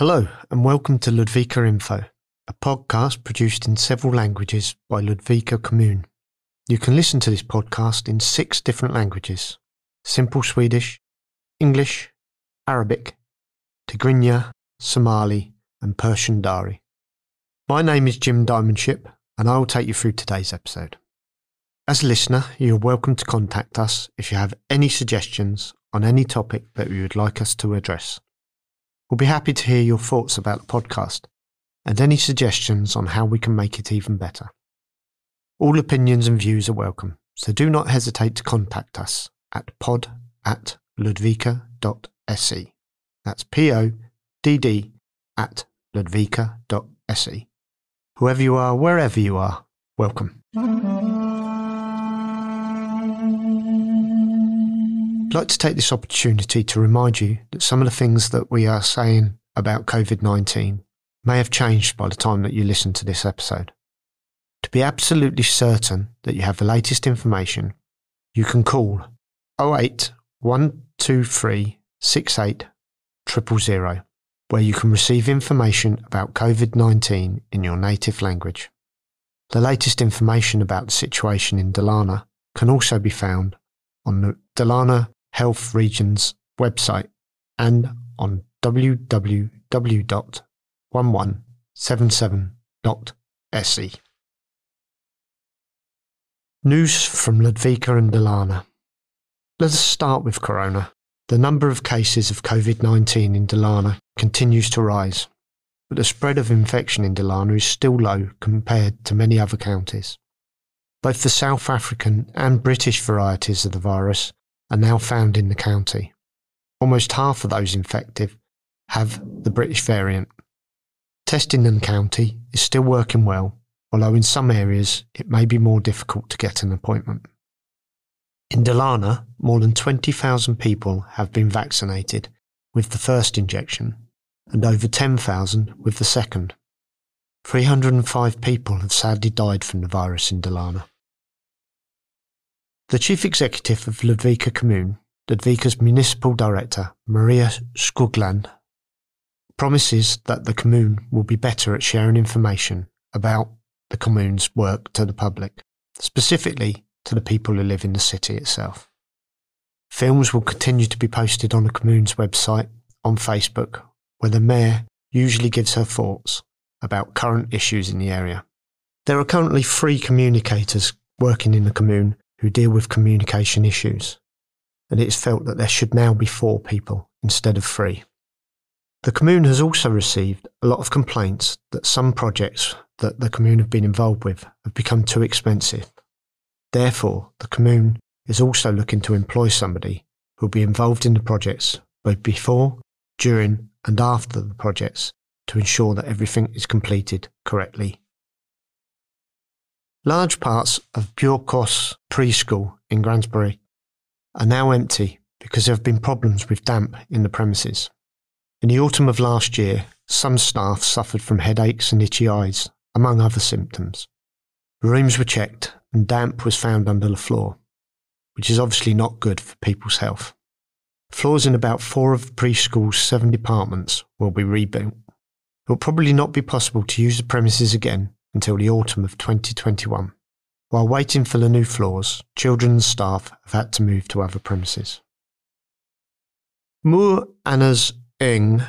Hello, and welcome to Ludvika Info, a podcast produced in several languages by Ludvika Commune. You can listen to this podcast in six different languages Simple Swedish, English, Arabic, Tigrinya, Somali, and Persian Dari. My name is Jim Diamond-Shipp, and I will take you through today's episode. As a listener, you are welcome to contact us if you have any suggestions on any topic that you would like us to address. We'll be happy to hear your thoughts about the podcast and any suggestions on how we can make it even better. All opinions and views are welcome, so do not hesitate to contact us at pod at ludvika.se. That's P O D D at ludvika.se. Whoever you are, wherever you are, welcome. I'd like to take this opportunity to remind you that some of the things that we are saying about COVID 19 may have changed by the time that you listen to this episode. To be absolutely certain that you have the latest information, you can call 08 123 68 000, where you can receive information about COVID 19 in your native language. The latest information about the situation in Dalarna can also be found on the Dalarna Health Region's website and on www.1177.se. News from Ludvika and Dalarna. Let us start with Corona. The number of cases of COVID 19 in Dalarna continues to rise, but the spread of infection in Dalarna is still low compared to many other counties. Both the South African and British varieties of the virus are now found in the county. Almost half of those infected have the British variant. Testing in the county is still working well, although in some areas it may be more difficult to get an appointment. In Dalarna, more than 20,000 people have been vaccinated with the first injection and over 10,000 with the second. 305 people have sadly died from the virus in Dalarna. The chief executive of Ludvika Commune, Ludvika's municipal director, Maria Skugland, promises that the commune will be better at sharing information about the commune's work to the public, specifically to the people who live in the city itself. Films will continue to be posted on the commune's website, on Facebook, where the mayor usually gives her thoughts about current issues in the area. There are currently three communicators working in the commune who deal with communication issues, and it is felt that there should now be four people instead of three. The commune has also received a lot of complaints that some projects that the commune have been involved with have become too expensive. Therefore, the commune is also looking to employ somebody who will be involved in the projects both before, during, and after the projects to ensure that everything is completed correctly Large parts of Björkås preschool in Grängesberg are now empty because there have been problems with damp in the premises. In the autumn of last year, some staff suffered from headaches and itchy eyes, among other symptoms. Rooms were checked and damp was found under the floor, which is obviously not good for people's health. Floors in about four of the preschool's seven departments will be rebuilt. It will probably not be possible to use the premises again until the autumn of 2021. While waiting for the new floors, children and staff have had to move to other premises. Moor Anna's Eng,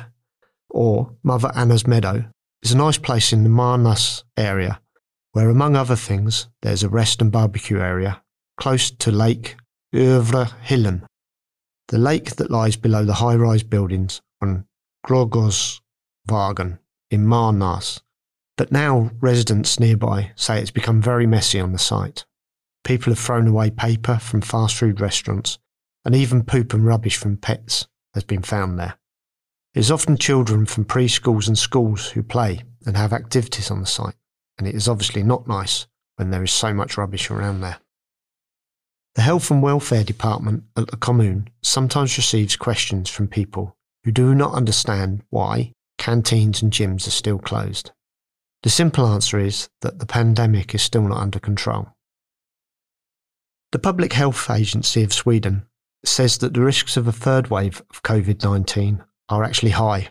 or Mother Anna's Meadow, is a nice place in the Marnäs area, where, among other things, there's a rest and barbecue area close to Lake Övre Hillen, the lake that lies below the high rise buildings on Grogåsvägen in Marnäs but now residents nearby say it's become very messy on the site. People have thrown away paper from fast food restaurants, and even poop and rubbish from pets has been found there. It is often children from preschools and schools who play and have activities on the site, and it is obviously not nice when there is so much rubbish around there. The Health and Welfare Department at the commune sometimes receives questions from people who do not understand why canteens and gyms are still closed. The simple answer is that the pandemic is still not under control. The Public Health Agency of Sweden says that the risks of a third wave of COVID 19 are actually high,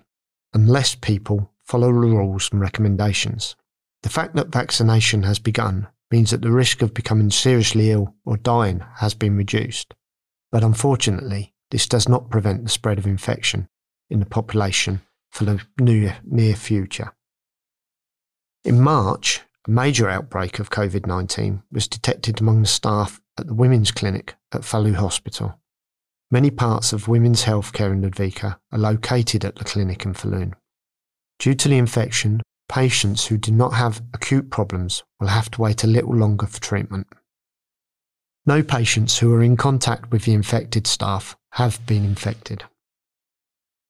unless people follow the rules and recommendations. The fact that vaccination has begun means that the risk of becoming seriously ill or dying has been reduced. But unfortunately, this does not prevent the spread of infection in the population for the near future. In March, a major outbreak of COVID 19 was detected among the staff at the Women's Clinic at Falun Hospital. Many parts of women's healthcare in Ludvika are located at the clinic in Falun. Due to the infection, patients who do not have acute problems will have to wait a little longer for treatment. No patients who are in contact with the infected staff have been infected.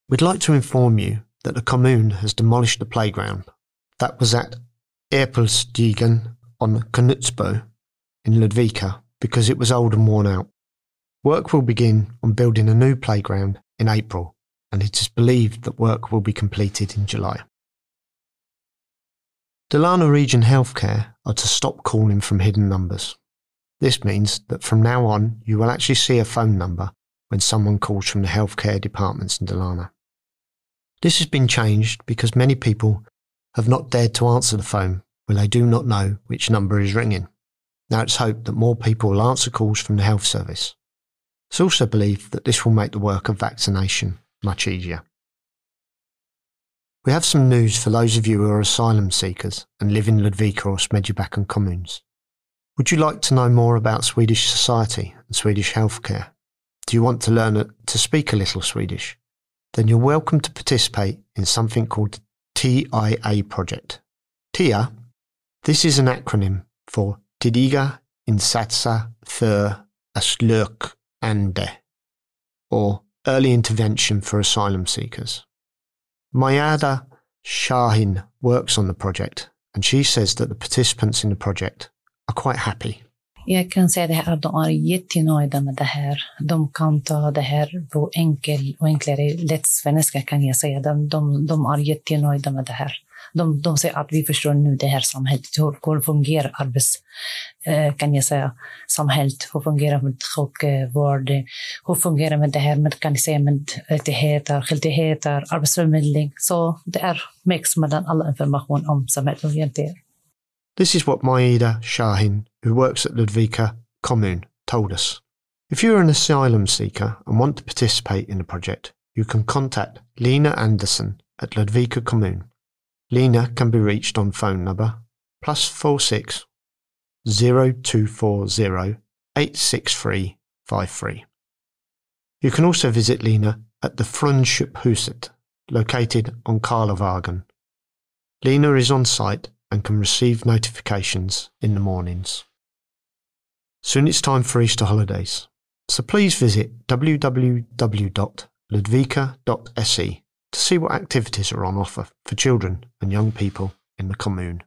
We'd like to inform you that the commune has demolished the playground that was at Erpelstigen on Knutsbo in Ludvika because it was old and worn out. Work will begin on building a new playground in April, and it is believed that work will be completed in July. Dalarna Region Healthcare are to stop calling from hidden numbers. This means that from now on, you will actually see a phone number when someone calls from the healthcare departments in Dalarna. This has been changed because many people have not dared to answer the phone when they do not know which number is ringing. Now it's hoped that more people will answer calls from the health service. It's also believed that this will make the work of vaccination much easier. We have some news for those of you who are asylum seekers and live in Ludvika or Smedjebacken communes. Would you like to know more about Swedish society and Swedish healthcare? Do you want to learn to speak a little Swedish? Then you're welcome to participate in something called TIA project. TIA, this is an acronym for Tidiga Insatser för Asylsökande, or Early Intervention for Asylum Seekers. Mayada Shahin works on the project, and she says that the participants in the project are quite happy. Jag kan säga det här att de är jättenöjda med det här. De kan ta det här på enkel och enklare, lätt svenska kan jag säga. De, de, de är jättenöjda med det här. De, de säger att vi förstår nu det här samhället, hur fungerar arbets, eh, kan jag säga, samhället, hur fungerar med sjukvård, eh, hur fungerar med det här med, kan jag säga, med rättigheter, skyldigheter, arbetsförmedling. Så det är mix mellan all information om samhället och egentligen. This is what Maida Shahin, who works at Ludvika Commune, told us. If you're an asylum seeker and want to participate in the project, you can contact Lena Anderson at Ludvika Commune. Lena can be reached on phone number plus 46 0240 863 53. You can also visit Lena at the Frundschupphuset, located on Karlovagen. Lena is on site and can receive notifications in the mornings. Soon it's time for Easter holidays, so please visit www.ludvika.se to see what activities are on offer for children and young people in the commune.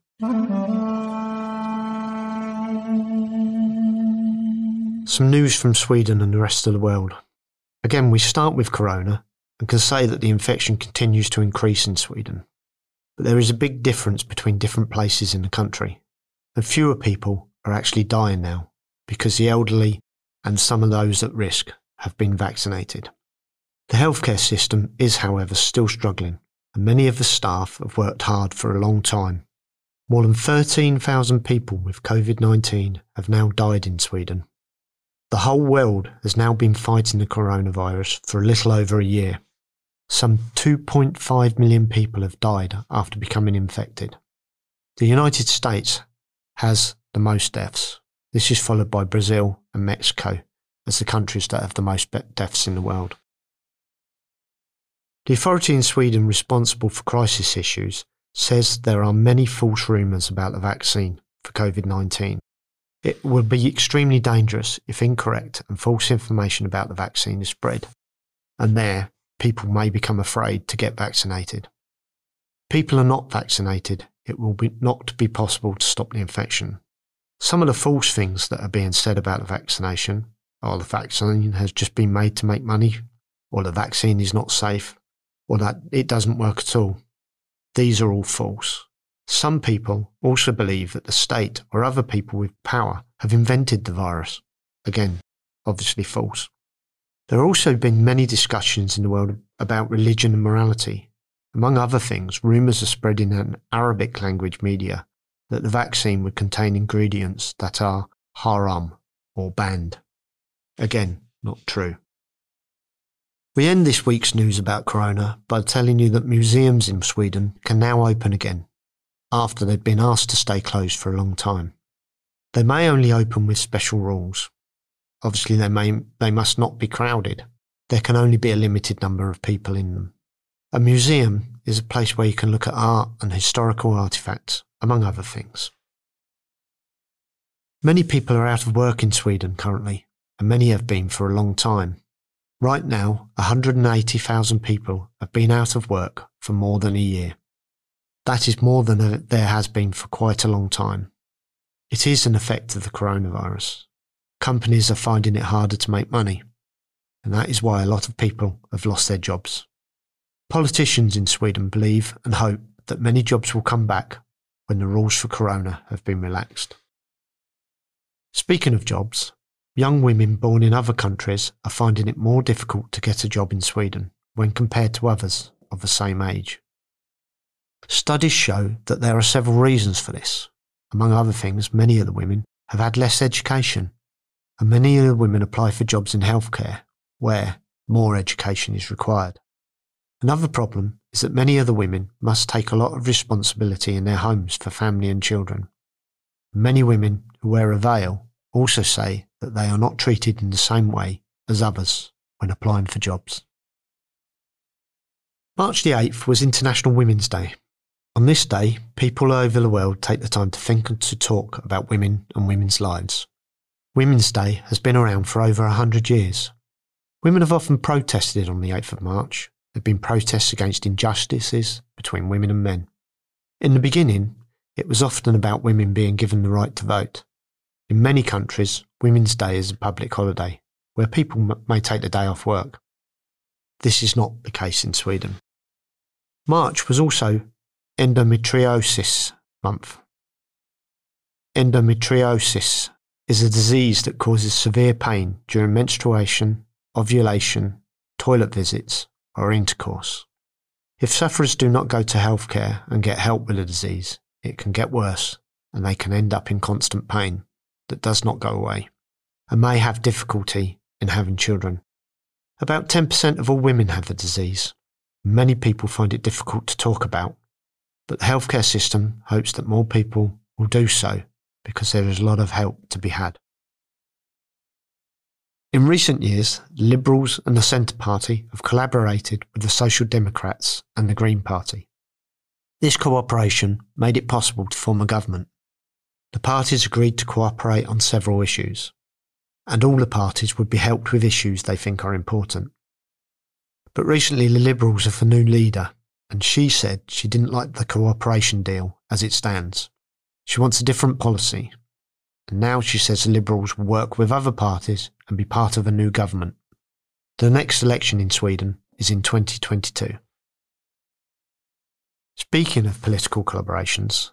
Some news from Sweden and the rest of the world. Again, we start with Corona and can say that the infection continues to increase in Sweden. But there is a big difference between different places in the country, and fewer people are actually dying now because the elderly and some of those at risk have been vaccinated. The healthcare system is, however, still struggling, and many of the staff have worked hard for a long time. More than 13,000 people with COVID 19 have now died in Sweden. The whole world has now been fighting the coronavirus for a little over a year. Some 2.5 million people have died after becoming infected. The United States has the most deaths. This is followed by Brazil and Mexico as the countries that have the most deaths in the world. The authority in Sweden responsible for crisis issues says there are many false rumours about the vaccine for COVID 19. It will be extremely dangerous if incorrect and false information about the vaccine is spread, and there people may become afraid to get vaccinated. People are not vaccinated, it will be not be possible to stop the infection. Some of the false things that are being said about the vaccination are the vaccine has just been made to make money, or the vaccine is not safe, or that it doesn't work at all. These are all false. Some people also believe that the state or other people with power have invented the virus. Again, obviously false. There have also been many discussions in the world about religion and morality, Among other things, rumours are spreading in Arabic language media that the vaccine would contain ingredients that are haram or banned. Again, not true. We end this week's news about Corona by telling you that museums in Sweden can now open again after they'd been asked to stay closed for a long time. They may only open with special rules. Obviously, they, may, they must not be crowded. There can only be a limited number of people in them. A museum is a place where you can look at art and historical artifacts, among other things. Many people are out of work in Sweden currently, and many have been for a long time. Right now, 180,000 people have been out of work for more than a year. That is more than there has been for quite a long time. It is an effect of the coronavirus. Companies are finding it harder to make money, and that is why a lot of people have lost their jobs. Politicians in Sweden believe and hope that many jobs will come back when the rules for corona have been relaxed. Speaking of jobs, Young women born in other countries are finding it more difficult to get a job in Sweden when compared to others of the same age. Studies show that there are several reasons for this. Among other things, many of the women have had less education, and many of the women apply for jobs in healthcare, where more education is required. Another problem is that many of the women must take a lot of responsibility in their homes for family and children. Many women who wear a veil also say that they are not treated in the same way as others when applying for jobs. March the 8th was International Women's Day. On this day, people all over the world take the time to think and to talk about women and women's lives. Women's Day has been around for over 100 years. Women have often protested on the 8th of March. There have been protests against injustices between women and men. In the beginning, it was often about women being given the right to vote. In many countries, Women's Day is a public holiday where people m- may take the day off work. This is not the case in Sweden. March was also Endometriosis Month. Endometriosis is a disease that causes severe pain during menstruation, ovulation, toilet visits, or intercourse. If sufferers do not go to healthcare and get help with the disease, it can get worse and they can end up in constant pain that does not go away and may have difficulty in having children. About 10% of all women have the disease. Many people find it difficult to talk about, but the healthcare system hopes that more people will do so because there is a lot of help to be had. In recent years, the Liberals and the Centre Party have collaborated with the Social Democrats and the Green Party. This cooperation made it possible to form a government the parties agreed to cooperate on several issues, and all the parties would be helped with issues they think are important. But recently, the Liberals have a new leader, and she said she didn't like the cooperation deal as it stands. She wants a different policy, and now she says the Liberals will work with other parties and be part of a new government. The next election in Sweden is in 2022. Speaking of political collaborations,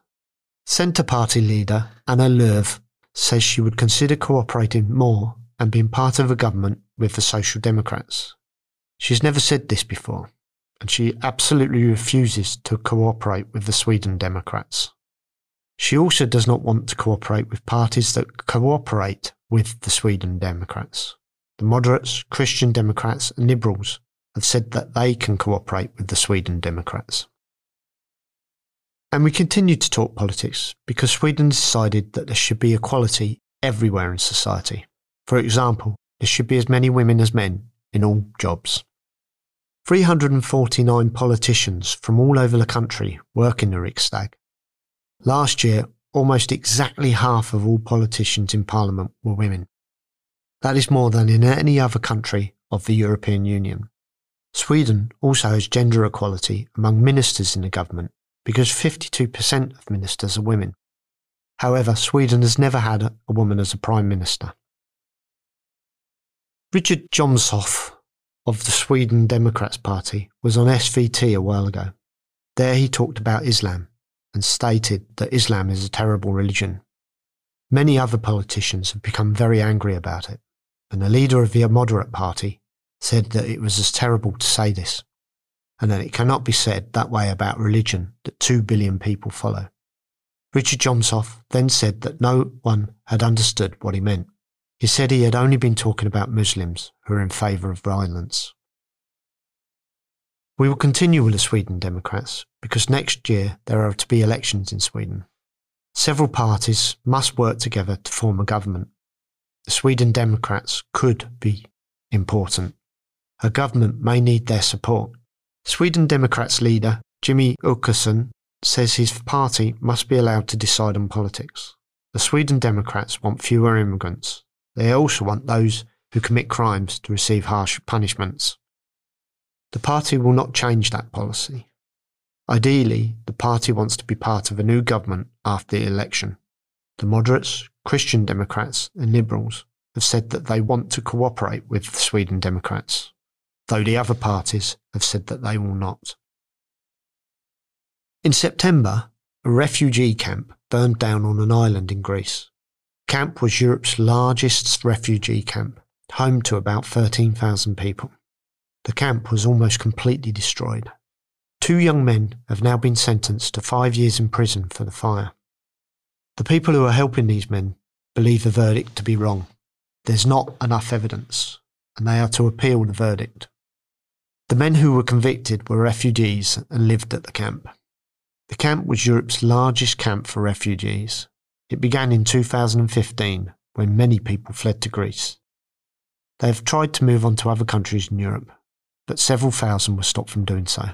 Centre Party leader Annie Lööf says she would consider cooperating more and being part of a government with the Social Democrats. She's never said this before, and she absolutely refuses to cooperate with the Sweden Democrats. She also does not want to cooperate with parties that cooperate with the Sweden Democrats. The moderates, Christian Democrats, and Liberals have said that they can cooperate with the Sweden Democrats. And we continue to talk politics because Sweden decided that there should be equality everywhere in society. For example, there should be as many women as men in all jobs. 349 politicians from all over the country work in the Riksdag. Last year, almost exactly half of all politicians in Parliament were women. That is more than in any other country of the European Union. Sweden also has gender equality among ministers in the government because 52% of ministers are women. However, Sweden has never had a woman as a prime minister. Richard Jomshof of the Sweden Democrats Party was on SVT a while ago. There he talked about Islam and stated that Islam is a terrible religion. Many other politicians have become very angry about it, and the leader of the moderate party said that it was as terrible to say this. and that it cannot be said that way about religion that two billion people follow. Richard Jomshof then said that no one had understood what he meant. He said he had only been talking about Muslims who are in favour of violence. We will continue with the Sweden Democrats because next year there are to be elections in Sweden. Several parties must work together to form a government. The Sweden Democrats could be important. A government may need their support. Sweden Democrats leader Jimmy Åkesson says his party must be allowed to decide on politics. The Sweden Democrats want fewer immigrants. They also want those who commit crimes to receive harsh punishments. The party will not change that policy. Ideally, the party wants to be part of a new government after the election. The moderates, Christian Democrats, and Liberals have said that they want to cooperate with the Sweden Democrats, though the other parties have said that they will not. In September, a refugee camp burned down on an island in Greece. Camp was Europe's largest refugee camp, home to about 13,000 people. The camp was almost completely destroyed. Two young men have now been sentenced to five years in prison for the fire. The people who are helping these men believe the verdict to be wrong. There's not enough evidence, and they are to appeal the verdict. The men who were convicted were refugees and lived at the camp. The camp was Europe's largest camp for refugees. It began in 2015 when many people fled to Greece. They have tried to move on to other countries in Europe, but several thousand were stopped from doing so.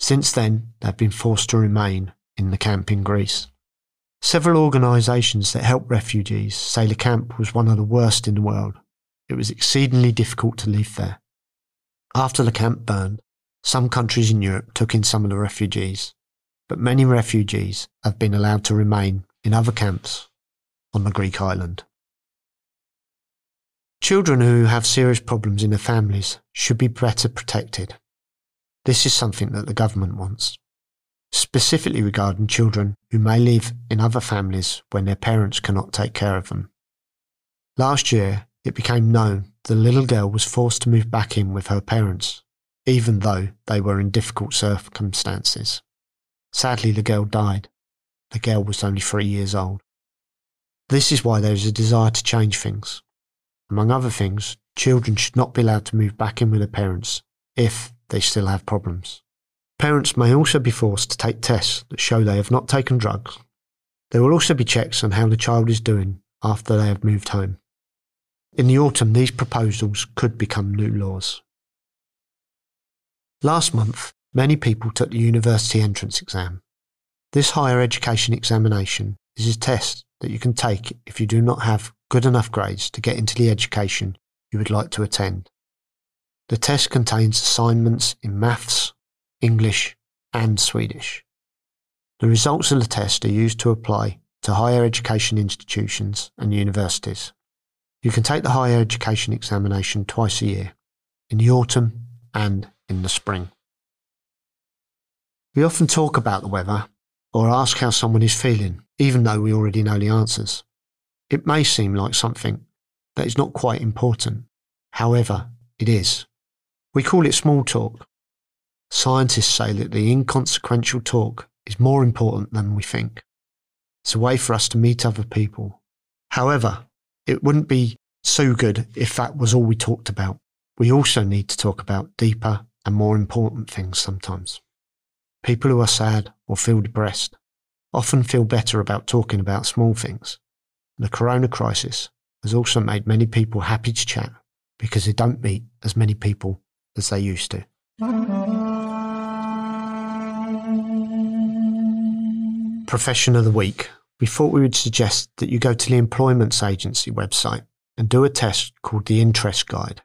Since then, they have been forced to remain in the camp in Greece. Several organisations that help refugees say the camp was one of the worst in the world. It was exceedingly difficult to leave there. After the camp burned, some countries in Europe took in some of the refugees, but many refugees have been allowed to remain in other camps on the Greek island. Children who have serious problems in their families should be better protected. This is something that the government wants, specifically regarding children who may live in other families when their parents cannot take care of them. Last year, it became known the little girl was forced to move back in with her parents, even though they were in difficult circumstances. Sadly, the girl died. The girl was only three years old. This is why there is a desire to change things. Among other things, children should not be allowed to move back in with their parents if they still have problems. Parents may also be forced to take tests that show they have not taken drugs. There will also be checks on how the child is doing after they have moved home. In the autumn, these proposals could become new laws. Last month, many people took the university entrance exam. This higher education examination is a test that you can take if you do not have good enough grades to get into the education you would like to attend. The test contains assignments in maths, English, and Swedish. The results of the test are used to apply to higher education institutions and universities. You can take the higher education examination twice a year, in the autumn and in the spring. We often talk about the weather or ask how someone is feeling, even though we already know the answers. It may seem like something that is not quite important. However, it is. We call it small talk. Scientists say that the inconsequential talk is more important than we think. It's a way for us to meet other people. However, it wouldn't be so good if that was all we talked about. We also need to talk about deeper and more important things sometimes. People who are sad or feel depressed often feel better about talking about small things. The corona crisis has also made many people happy to chat because they don't meet as many people as they used to. Profession of the Week. We thought we would suggest that you go to the Employments Agency website and do a test called the Interest Guide.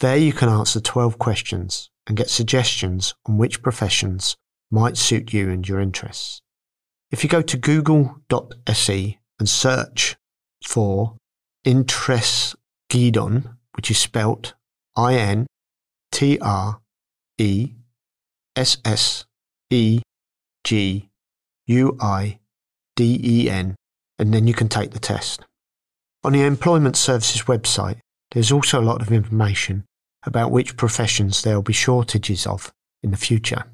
There you can answer 12 questions and get suggestions on which professions might suit you and your interests. If you go to google.se and search for Interest Guidon, which is spelt I N T R E S S E G U I D E N, and then you can take the test. On the Employment Services website, there's also a lot of information about which professions there will be shortages of in the future,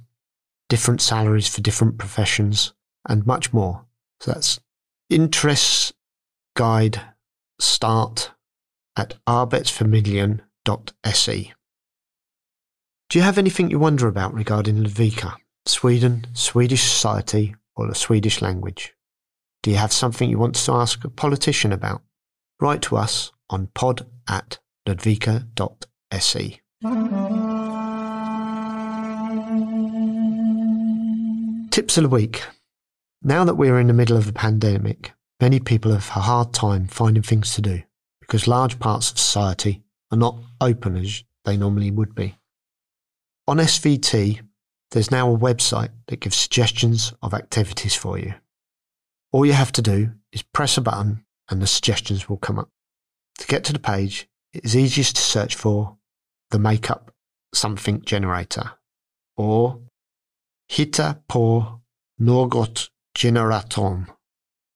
different salaries for different professions, and much more. So that's interests guide start at arbetsförmedlingen.se. Do you have anything you wonder about regarding Ludvika, Sweden, Swedish society, or the Swedish language? Do you have something you want to ask a politician about? Write to us on pod at ludvika.se. Tips of the week. Now that we're in the middle of a pandemic, many people have a hard time finding things to do because large parts of society are not open as they normally would be. On SVT, there's now a website that gives suggestions of activities for you. All you have to do is press a button and the suggestions will come up. To get to the page, it is easiest to search for the Makeup Something Generator or Hitta på något generatorn.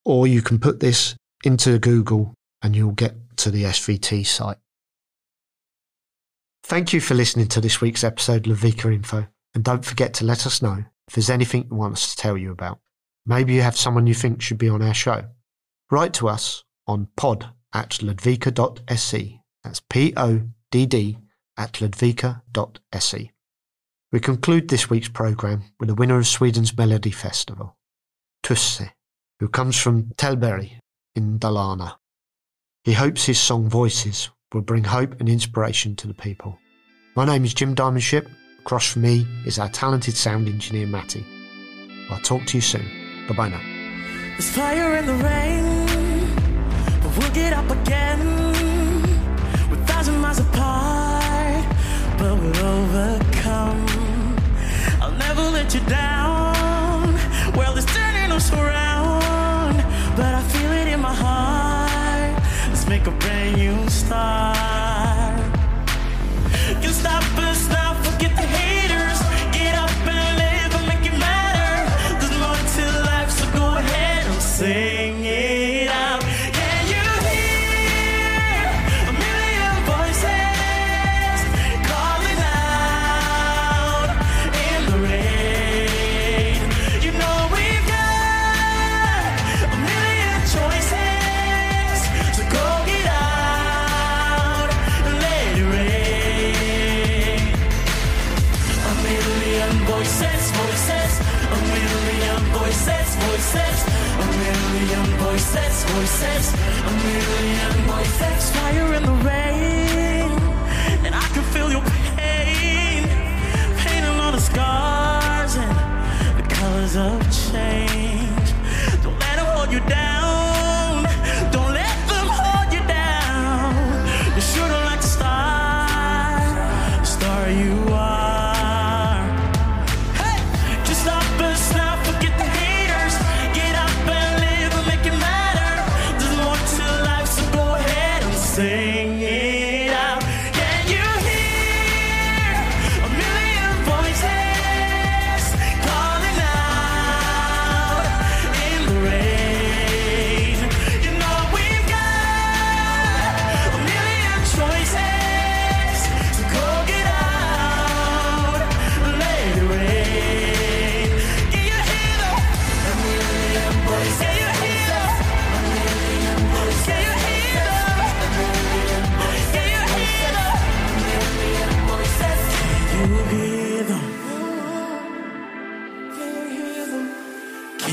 Or you can put this into Google and you'll get to the SVT site. Thank you for listening to this week's episode of Ludvika Info, and don't forget to let us know if there's anything you want us to tell you about. Maybe you have someone you think should be on our show. Write to us on pod at ludvika.se. That's P O D D at ludvika.se. We conclude this week's programme with the winner of Sweden's Melody Festival, Tusse, who comes from Tällberg in Dalarna. He hopes his song Voices will bring hope and inspiration to the people. My name is Jim Diamond-Shipp. Across from me is our talented sound engineer Matti. I'll talk to you soon. Bye bye now. There's fire in the rain, but we'll get up again. We're thousand miles apart, but we'll overcome. I'll never let you down. Us around, but I feel it in my heart. Let's make a brand new start. Can stop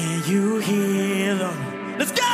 Can you hear them? Let's go!